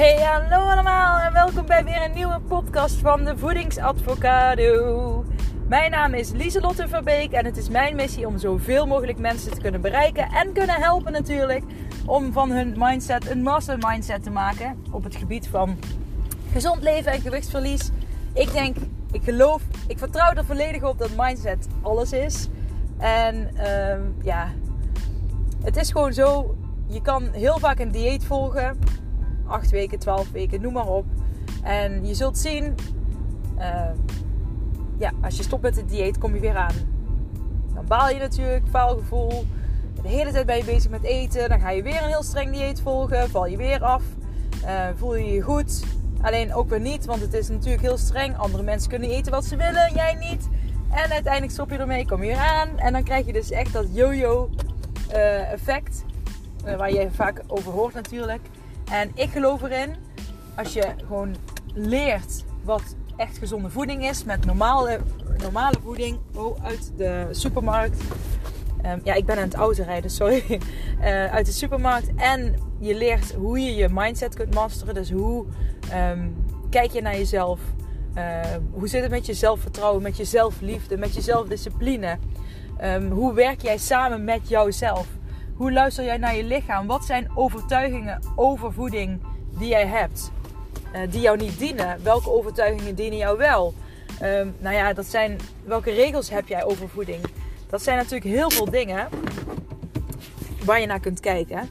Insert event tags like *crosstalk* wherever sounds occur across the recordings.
Hey, hallo allemaal en welkom bij weer een nieuwe podcast van de Voedingsadvocado. Mijn naam is Lieselotte Verbeek en het is mijn missie om zoveel mogelijk mensen te kunnen bereiken en kunnen helpen natuurlijk om van hun mindset een master mindset te maken op het gebied van gezond leven en gewichtsverlies. Ik denk, ik geloof, ik vertrouw er volledig op dat mindset alles is. En ehm, ja, het is gewoon zo, je kan heel vaak een dieet volgen 8 weken, 12 weken, noem maar op. En je zult zien, uh, ja, als je stopt met het dieet, kom je weer aan. Dan baal je natuurlijk, faalgevoel. De hele tijd ben je bezig met eten. Dan ga je weer een heel streng dieet volgen. Val je weer af. Uh, voel je je goed. Alleen ook weer niet, want het is natuurlijk heel streng. Andere mensen kunnen eten wat ze willen, jij niet. En uiteindelijk stop je ermee, kom je weer aan. En dan krijg je dus echt dat yo-yo uh, effect. waar je vaak over hoort natuurlijk. En ik geloof erin, als je gewoon leert wat echt gezonde voeding is, met normale, normale voeding oh, uit de supermarkt. Um, ja, ik ben aan het auto rijden, sorry. Uh, *laughs* uit de supermarkt. En je leert hoe je je mindset kunt masteren. Dus hoe um, kijk je naar jezelf? Uh, hoe zit het met je zelfvertrouwen, met je zelfliefde, met je zelfdiscipline? Um, hoe werk jij samen met jouzelf? Hoe luister jij naar je lichaam? Wat zijn overtuigingen over voeding die jij hebt? Uh, die jou niet dienen? Welke overtuigingen dienen jou wel? Um, nou ja, dat zijn. Welke regels heb jij over voeding? Dat zijn natuurlijk heel veel dingen waar je naar kunt kijken.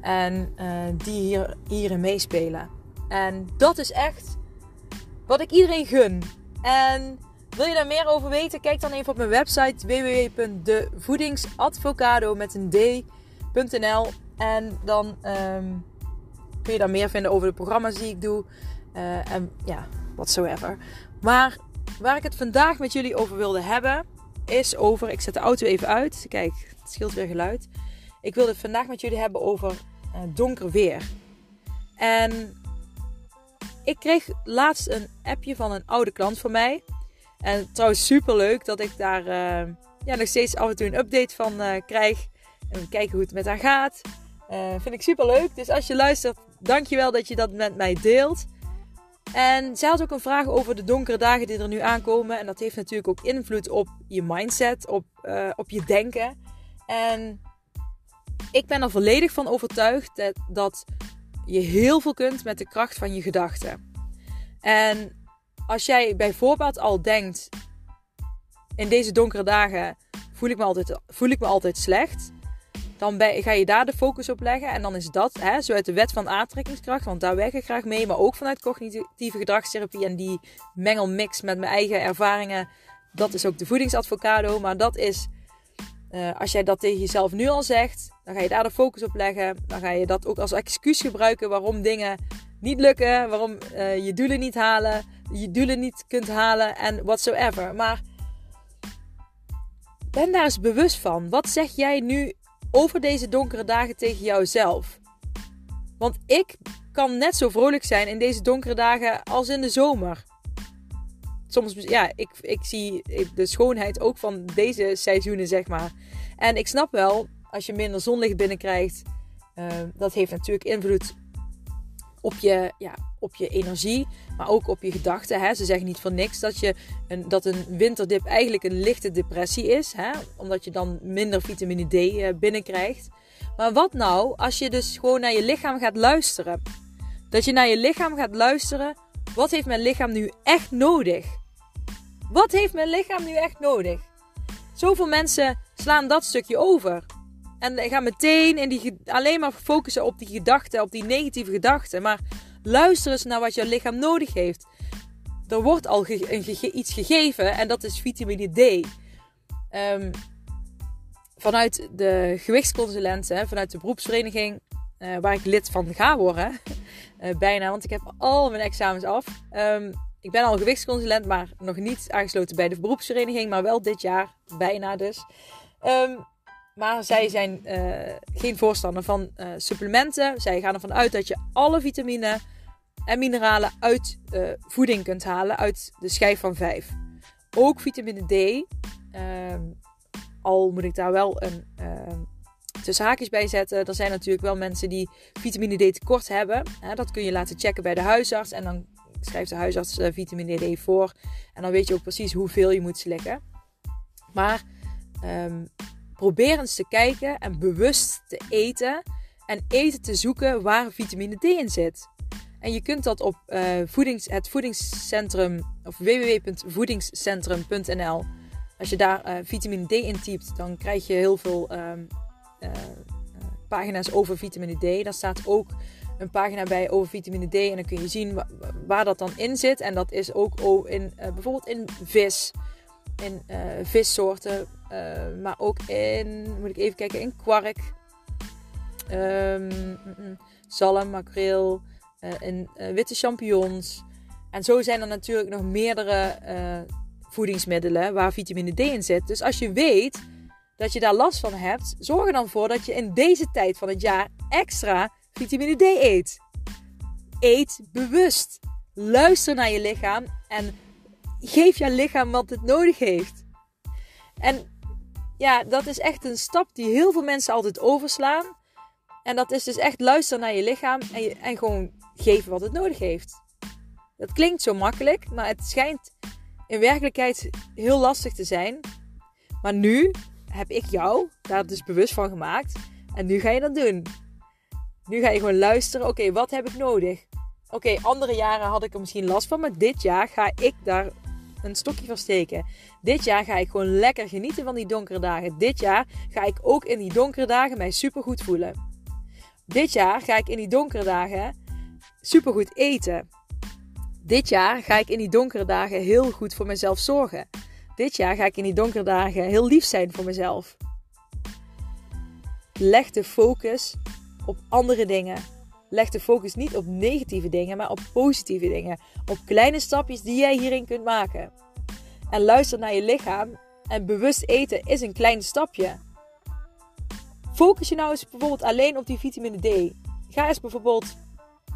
En uh, die hier, hierin meespelen. En dat is echt wat ik iedereen gun. En wil je daar meer over weten? Kijk dan even op mijn website www.devoedingsadvocado met een D en dan um, kun je daar meer vinden over de programma's die ik doe. Uh, en ja, whatsoever. Maar waar ik het vandaag met jullie over wilde hebben, is over. Ik zet de auto even uit. Kijk, het scheelt weer geluid. Ik wilde het vandaag met jullie hebben over uh, donker weer. En ik kreeg laatst een appje van een oude klant van mij. En trouwens super leuk dat ik daar uh, ja, nog steeds af en toe een update van krijg. En kijken hoe het met haar gaat. Uh, vind ik super leuk. Dus als je luistert, dankjewel dat je dat met mij deelt. En zij had ook een vraag over de donkere dagen die er nu aankomen. En dat heeft natuurlijk ook invloed op je mindset, op, uh, op je denken. En ik ben er volledig van overtuigd dat, dat je heel veel kunt met de kracht van je gedachten. En als jij bijvoorbeeld al denkt: in deze donkere dagen voel ik me altijd, voel ik me altijd slecht dan ga je daar de focus op leggen. En dan is dat, hè, zo uit de wet van aantrekkingskracht, want daar werk ik graag mee, maar ook vanuit cognitieve gedragstherapie en die mengelmix met mijn eigen ervaringen. Dat is ook de voedingsadvocado. Maar dat is, uh, als jij dat tegen jezelf nu al zegt, dan ga je daar de focus op leggen. Dan ga je dat ook als excuus gebruiken waarom dingen niet lukken, waarom uh, je doelen niet halen, je doelen niet kunt halen en whatsoever. Maar ben daar eens bewust van. Wat zeg jij nu over deze donkere dagen tegen jouzelf. Want ik kan net zo vrolijk zijn in deze donkere dagen als in de zomer. Soms, ja, ik, ik zie de schoonheid ook van deze seizoenen, zeg maar. En ik snap wel, als je minder zonlicht binnenkrijgt, uh, dat heeft natuurlijk invloed op je, ja, op je energie, maar ook op je gedachten. Hè. Ze zeggen niet voor niks dat, je een, dat een winterdip eigenlijk een lichte depressie is, hè, omdat je dan minder vitamine D eh, binnenkrijgt. Maar wat nou als je dus gewoon naar je lichaam gaat luisteren? Dat je naar je lichaam gaat luisteren. Wat heeft mijn lichaam nu echt nodig? Wat heeft mijn lichaam nu echt nodig? Zoveel mensen slaan dat stukje over. En gaan meteen in die, alleen maar focussen op die gedachten, op die negatieve gedachten. Maar luister eens naar wat jouw lichaam nodig heeft. Er wordt al iets gegeven en dat is vitamine D. Um, vanuit de gewichtsconsulenten, vanuit de beroepsvereniging uh, waar ik lid van ga worden. Uh, *laughs* bijna, want ik heb al mijn examens af. Um, ik ben al gewichtsconsulent, maar nog niet aangesloten bij de beroepsvereniging. Maar wel dit jaar, bijna dus. Um, maar zij zijn uh, geen voorstander van uh, supplementen. Zij gaan ervan uit dat je alle vitamine en mineralen uit uh, voeding kunt halen. Uit de schijf van 5. Ook vitamine D. Ehm, al moet ik daar wel een tussen haakjes bij zetten. Er zijn natuurlijk wel mensen die vitamine D tekort hebben. dat kun je laten checken bij de huisarts. En dan schrijft de huisarts vitamine D voor. En dan weet je ook precies hoeveel je moet slikken. Maar um, probeer eens te kijken en bewust te eten. En eten te zoeken waar vitamine D in zit. En je kunt dat op uh, voedings, het voedingscentrum of www.voedingscentrum.nl. Als je daar uh, vitamine D in typt, dan krijg je heel veel um, uh, pagina's over vitamine D. Daar staat ook een pagina bij over vitamine D. En dan kun je zien waar dat dan in zit. En dat is ook in, bijvoorbeeld in vis, in vissoorten, maar ook in, moet ik even kijken, in kwark, um, zalm, makreel. Uh, en uh, witte champignons. En zo zijn er natuurlijk nog meerdere uh, voedingsmiddelen waar vitamine D in zit. Dus als je weet dat je daar last van hebt, zorg er dan voor dat je in deze tijd van het jaar extra vitamine D eet. Eet bewust. Luister naar je lichaam en geef je lichaam wat het nodig heeft. En ja, dat is echt een stap die heel veel mensen altijd overslaan. En dat is dus echt luisteren naar je lichaam en, en gewoon geven wat het nodig heeft. Dat klinkt zo makkelijk, maar het schijnt in werkelijkheid heel lastig te zijn. Maar nu heb ik jou daar dus bewust van gemaakt. En nu ga je dat doen. Nu ga je gewoon luisteren. Oké, wat heb ik nodig? Oké, andere jaren had ik er misschien last van. Maar dit jaar ga ik daar een stokje voor steken. Dit jaar ga ik gewoon lekker genieten van die donkere dagen. Dit jaar ga ik ook in die donkere dagen mij super goed voelen. Dit jaar ga ik in die donkere dagen supergoed eten. Dit jaar ga ik in die donkere dagen heel goed voor mezelf zorgen. Dit jaar ga ik in die donkere dagen heel lief zijn voor mezelf. Leg de focus op andere dingen. Leg de focus niet op negatieve dingen, maar op positieve dingen. Op kleine stapjes die jij hierin kunt maken. En luister naar je lichaam. En bewust eten is een klein stapje. Focus je nou eens bijvoorbeeld alleen op die vitamine D. Ga eens bijvoorbeeld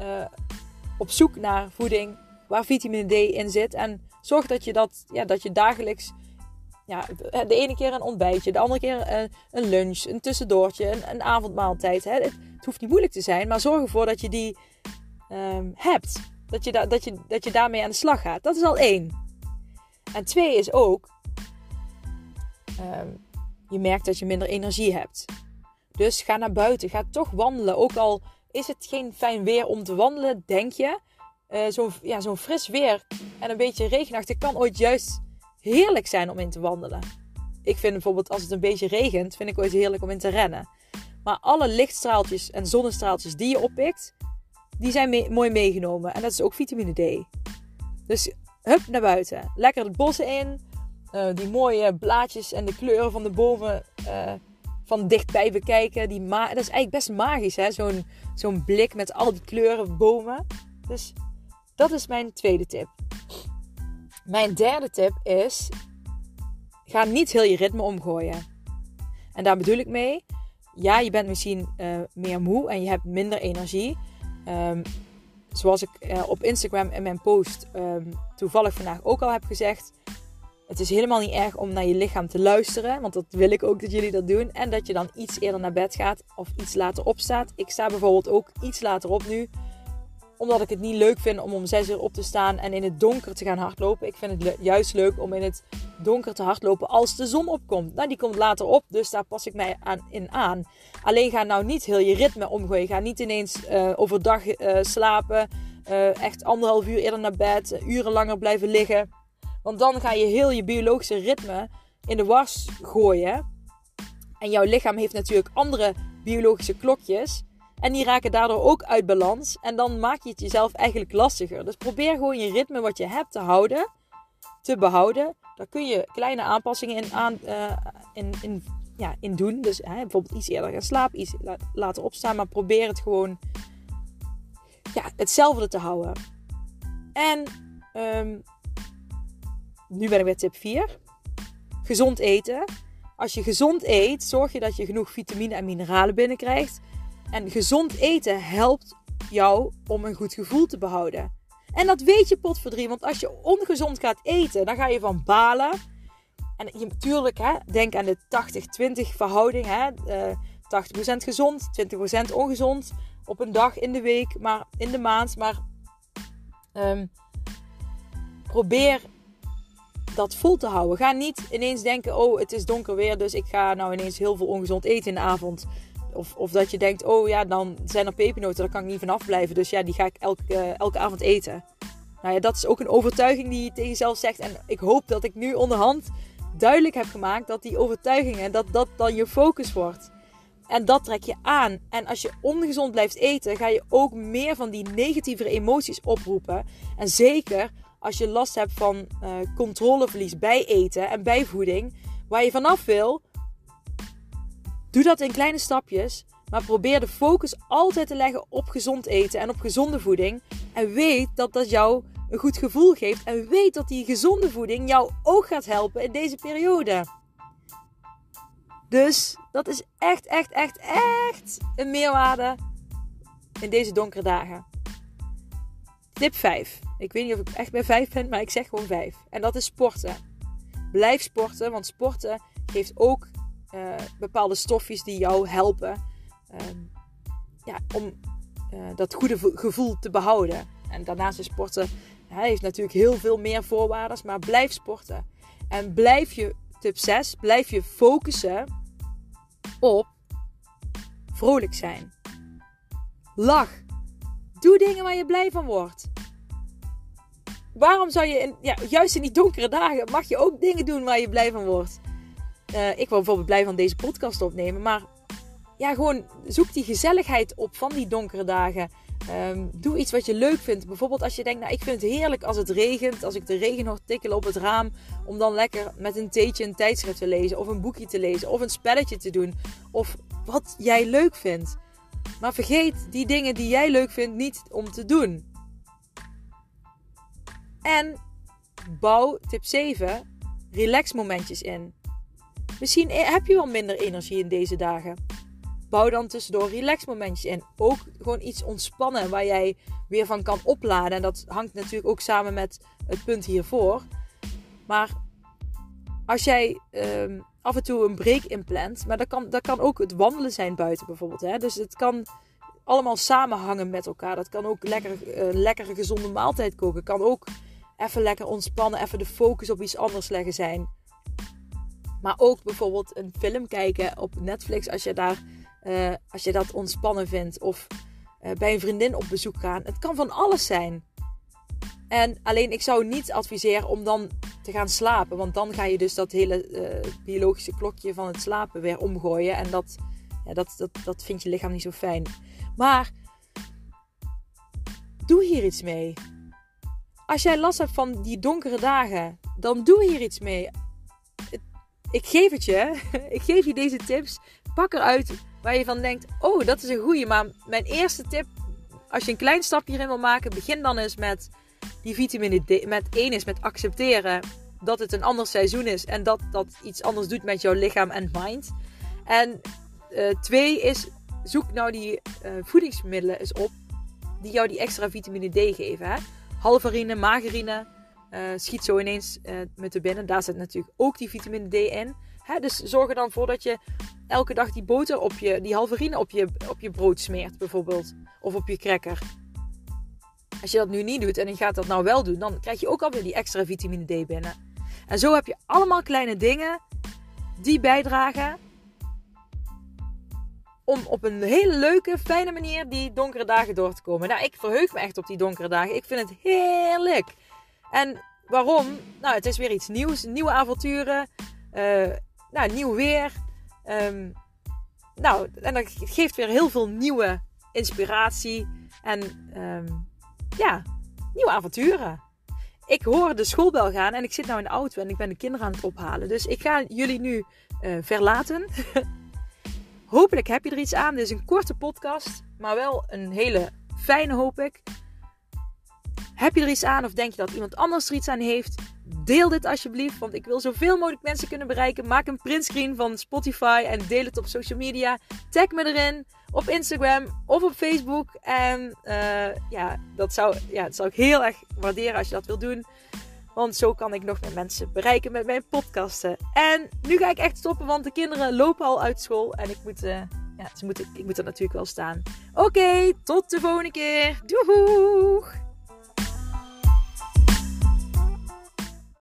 uh, op zoek naar voeding waar vitamine D in zit. En zorg dat je dat, ja, dat je dagelijks, ja, de ene keer een ontbijtje, de andere keer een, een lunch, een tussendoortje, een, een avondmaaltijd. Hè. Het, hoeft niet moeilijk te zijn, maar zorg ervoor dat je die um, hebt. Dat je, da dat, je, dat je daarmee aan de slag gaat. Dat is al één. En twee is ook, um, je merkt dat je minder energie hebt. Dus ga naar buiten, ga toch wandelen. Ook al is het geen fijn weer om te wandelen, denk je. Uh, Zo'n ja, zo'n fris weer en een beetje regenachtig kan ooit juist heerlijk zijn om in te wandelen. Ik vind bijvoorbeeld als het een beetje regent, vind ik ooit heerlijk om in te rennen. Maar alle lichtstraaltjes en zonnestraaltjes die je oppikt, die zijn mooi meegenomen. En dat is ook vitamine D. Dus hup naar buiten. Lekker het bossen in. Uh, die mooie blaadjes en de kleuren van de bomen uh, van dichtbij bekijken. Die ma dat is eigenlijk best magisch, hè? Zo'n zo'n blik met al die kleuren, bomen. Dus dat is mijn tweede tip. Mijn derde tip is: ga niet heel je ritme omgooien. En daar bedoel ik mee. Ja, je bent misschien uh, meer moe en je hebt minder energie. Um, zoals ik uh, op Instagram in mijn post um, toevallig vandaag ook al heb gezegd. Het is helemaal niet erg om naar je lichaam te luisteren. Want dat wil ik ook dat jullie dat doen. En dat je dan iets eerder naar bed gaat of iets later opstaat. Ik sta bijvoorbeeld ook iets later op nu. Omdat ik het niet leuk vind om om 6 uur op te staan en in het donker te gaan hardlopen. Ik vind het juist leuk om in het donker te hardlopen als de zon opkomt. Nou, die komt later op, dus daar pas ik mij aan, in aan. Alleen ga nou niet heel je ritme omgooien. Ga niet ineens uh, overdag uh, slapen. Uh, echt anderhalf uur eerder naar bed. uren langer blijven liggen want dan ga je heel je biologische ritme in de was gooien. En jouw lichaam heeft natuurlijk andere biologische klokjes. En die raken daardoor ook uit balans. En dan maak je het jezelf eigenlijk lastiger. Dus probeer gewoon je ritme wat je hebt te houden, te behouden. Daar kun je kleine aanpassingen in, aan, uh, in, in, ja, in doen. Dus hè, bijvoorbeeld iets eerder gaan slapen, iets later opstaan. Maar probeer het gewoon ja, hetzelfde te houden. En um, nu ben ik bij tip 4. Gezond eten. Als je gezond eet, zorg je dat je genoeg vitamine en mineralen binnenkrijgt. En gezond eten helpt jou om een goed gevoel te behouden. En dat weet je potverdrie, want als je ongezond gaat eten, dan ga je van balen. En je, natuurlijk, hè, denk aan de 80-20 verhouding. Hè, uh, 80% gezond, 20% ongezond op een dag in de week, maar in de maand. Maar um, probeer dat vol te houden. Ga niet ineens denken: oh, het is donker weer, dus ik ga nou ineens heel veel ongezond eten in de avond. Of, of dat je denkt: oh ja, dan zijn er pepernoten, daar kan ik niet vanaf blijven. Dus ja, die ga ik elke, elke avond eten. Nou ja, dat is ook een overtuiging die je tegen jezelf zegt. En ik hoop dat ik nu onderhand duidelijk heb gemaakt dat die overtuigingen, dat dat dan je focus wordt. En dat trek je aan. En als je ongezond blijft eten, ga je ook meer van die negatieve emoties oproepen. En zeker als je last hebt van uh, controleverlies bij eten en bij voeding, waar je vanaf wil, doe dat in kleine stapjes. Maar probeer de focus altijd te leggen op gezond eten en op gezonde voeding. En weet dat dat jou een goed gevoel geeft. En weet dat die gezonde voeding jou ook gaat helpen in deze periode. Dus dat is echt, echt, echt, echt een meerwaarde in deze donkere dagen. Tip 5. Ik weet niet of ik echt bij 5 ben, maar ik zeg gewoon 5. En dat is sporten. Blijf sporten, want sporten geeft ook uh, bepaalde stofjes die jou helpen uh, ja, om uh, dat goede gevoel te behouden. En daarnaast is sporten hij heeft natuurlijk heel veel meer voorwaarden, maar blijf sporten. En blijf je, tip 6, blijf je focussen op vrolijk zijn. Lach. Doe dingen waar je blij van wordt. Waarom zou je, in, ja, juist in die donkere dagen, mag je ook dingen doen waar je blij van wordt? Uh, ik wil bijvoorbeeld blij van deze podcast opnemen, maar ja, gewoon zoek die gezelligheid op van die donkere dagen. Um, doe iets wat je leuk vindt. Bijvoorbeeld als je denkt, nou ik vind het heerlijk als het regent. Als ik de regen hoor tikkelen op het raam. Om dan lekker met een theetje een tijdschrift te lezen. Of een boekje te lezen. Of een spelletje te doen. Of wat jij leuk vindt. Maar vergeet die dingen die jij leuk vindt niet om te doen. En bouw tip 7 relax momentjes in. Misschien heb je wel minder energie in deze dagen bouw dan tussendoor relaxmomentjes in. Ook gewoon iets ontspannen waar jij weer van kan opladen. En dat hangt natuurlijk ook samen met het punt hiervoor. Maar als jij ehm, af en toe een break inplant, maar dat kan, dat kan ook het wandelen zijn buiten bijvoorbeeld. Hè? Dus het kan allemaal samenhangen met elkaar. Dat kan ook lekker, uh, lekkere gezonde maaltijd koken. Kan ook even lekker ontspannen, even de focus op iets anders leggen zijn. Maar ook bijvoorbeeld een film kijken op Netflix als je daar uh, als je dat ontspannen vindt. Of uh, bij een vriendin op bezoek gaan. Het kan van alles zijn. En alleen ik zou niet adviseren om dan te gaan slapen. Want dan ga je dus dat hele uh, biologische klokje van het slapen weer omgooien. En dat, ja, dat, dat, dat vindt je lichaam niet zo fijn. Maar doe hier iets mee. Als jij last hebt van die donkere dagen, dan doe hier iets mee. Ik geef het je. *laughs* Ik geef je deze tips. Pak eruit waar je van denkt: oh, dat is een goeie. Maar mijn eerste tip, als je een klein stapje hierin wil maken, begin dan eens met die vitamine D. Met één is met accepteren dat het een ander seizoen is en dat dat iets anders doet met jouw lichaam en mind. En uh, twee is zoek nou die uh, voedingsmiddelen eens op die jou die extra vitamine D geven. Hè? Halvarine, margarine, uh, schiet zo ineens met de binnen. Daar zit natuurlijk ook die vitamine D in. Hè? Dus zorg er dan voor dat je elke dag die boter op je, die halverine op je, op je brood smeert bijvoorbeeld. Of op je cracker. Als je dat nu niet doet en je gaat dat nou wel doen, dan krijg je ook alweer die extra vitamine D binnen. En zo heb je allemaal kleine dingen die bijdragen om op een hele leuke, fijne manier die donkere dagen door te komen. Nou, ik verheug me echt op die donkere dagen. Ik vind het heerlijk. En waarom? Nou, het is weer iets nieuws, nieuwe avonturen, uh, nou, nieuw weer. Um, nou, en dat geeft weer heel veel nieuwe inspiratie en um, ja, nieuwe avonturen. Ik hoor de schoolbel gaan en ik zit nou in de auto en ik ben de kinderen aan het ophalen. Dus ik ga jullie nu uh, verlaten. *laughs* Hopelijk heb je er iets aan. Dit is een korte podcast, maar wel een hele fijne hoop ik. Heb je er iets aan of denk je dat iemand anders er iets aan heeft? Deel dit alsjeblieft, want ik wil zoveel mogelijk mensen kunnen bereiken. Maak een printscreen van Spotify en deel het op social media. Tag me erin op Instagram of op Facebook. En uh, ja, dat zou, ja, dat zou ik heel erg waarderen als je dat wilt doen. Want zo kan ik nog meer mensen bereiken met mijn podcasten. En nu ga ik echt stoppen, want de kinderen lopen al uit school. En ik moet uh, ja, ze moeten, ik moet er natuurlijk wel staan. Oké, tot de volgende keer. Doeg!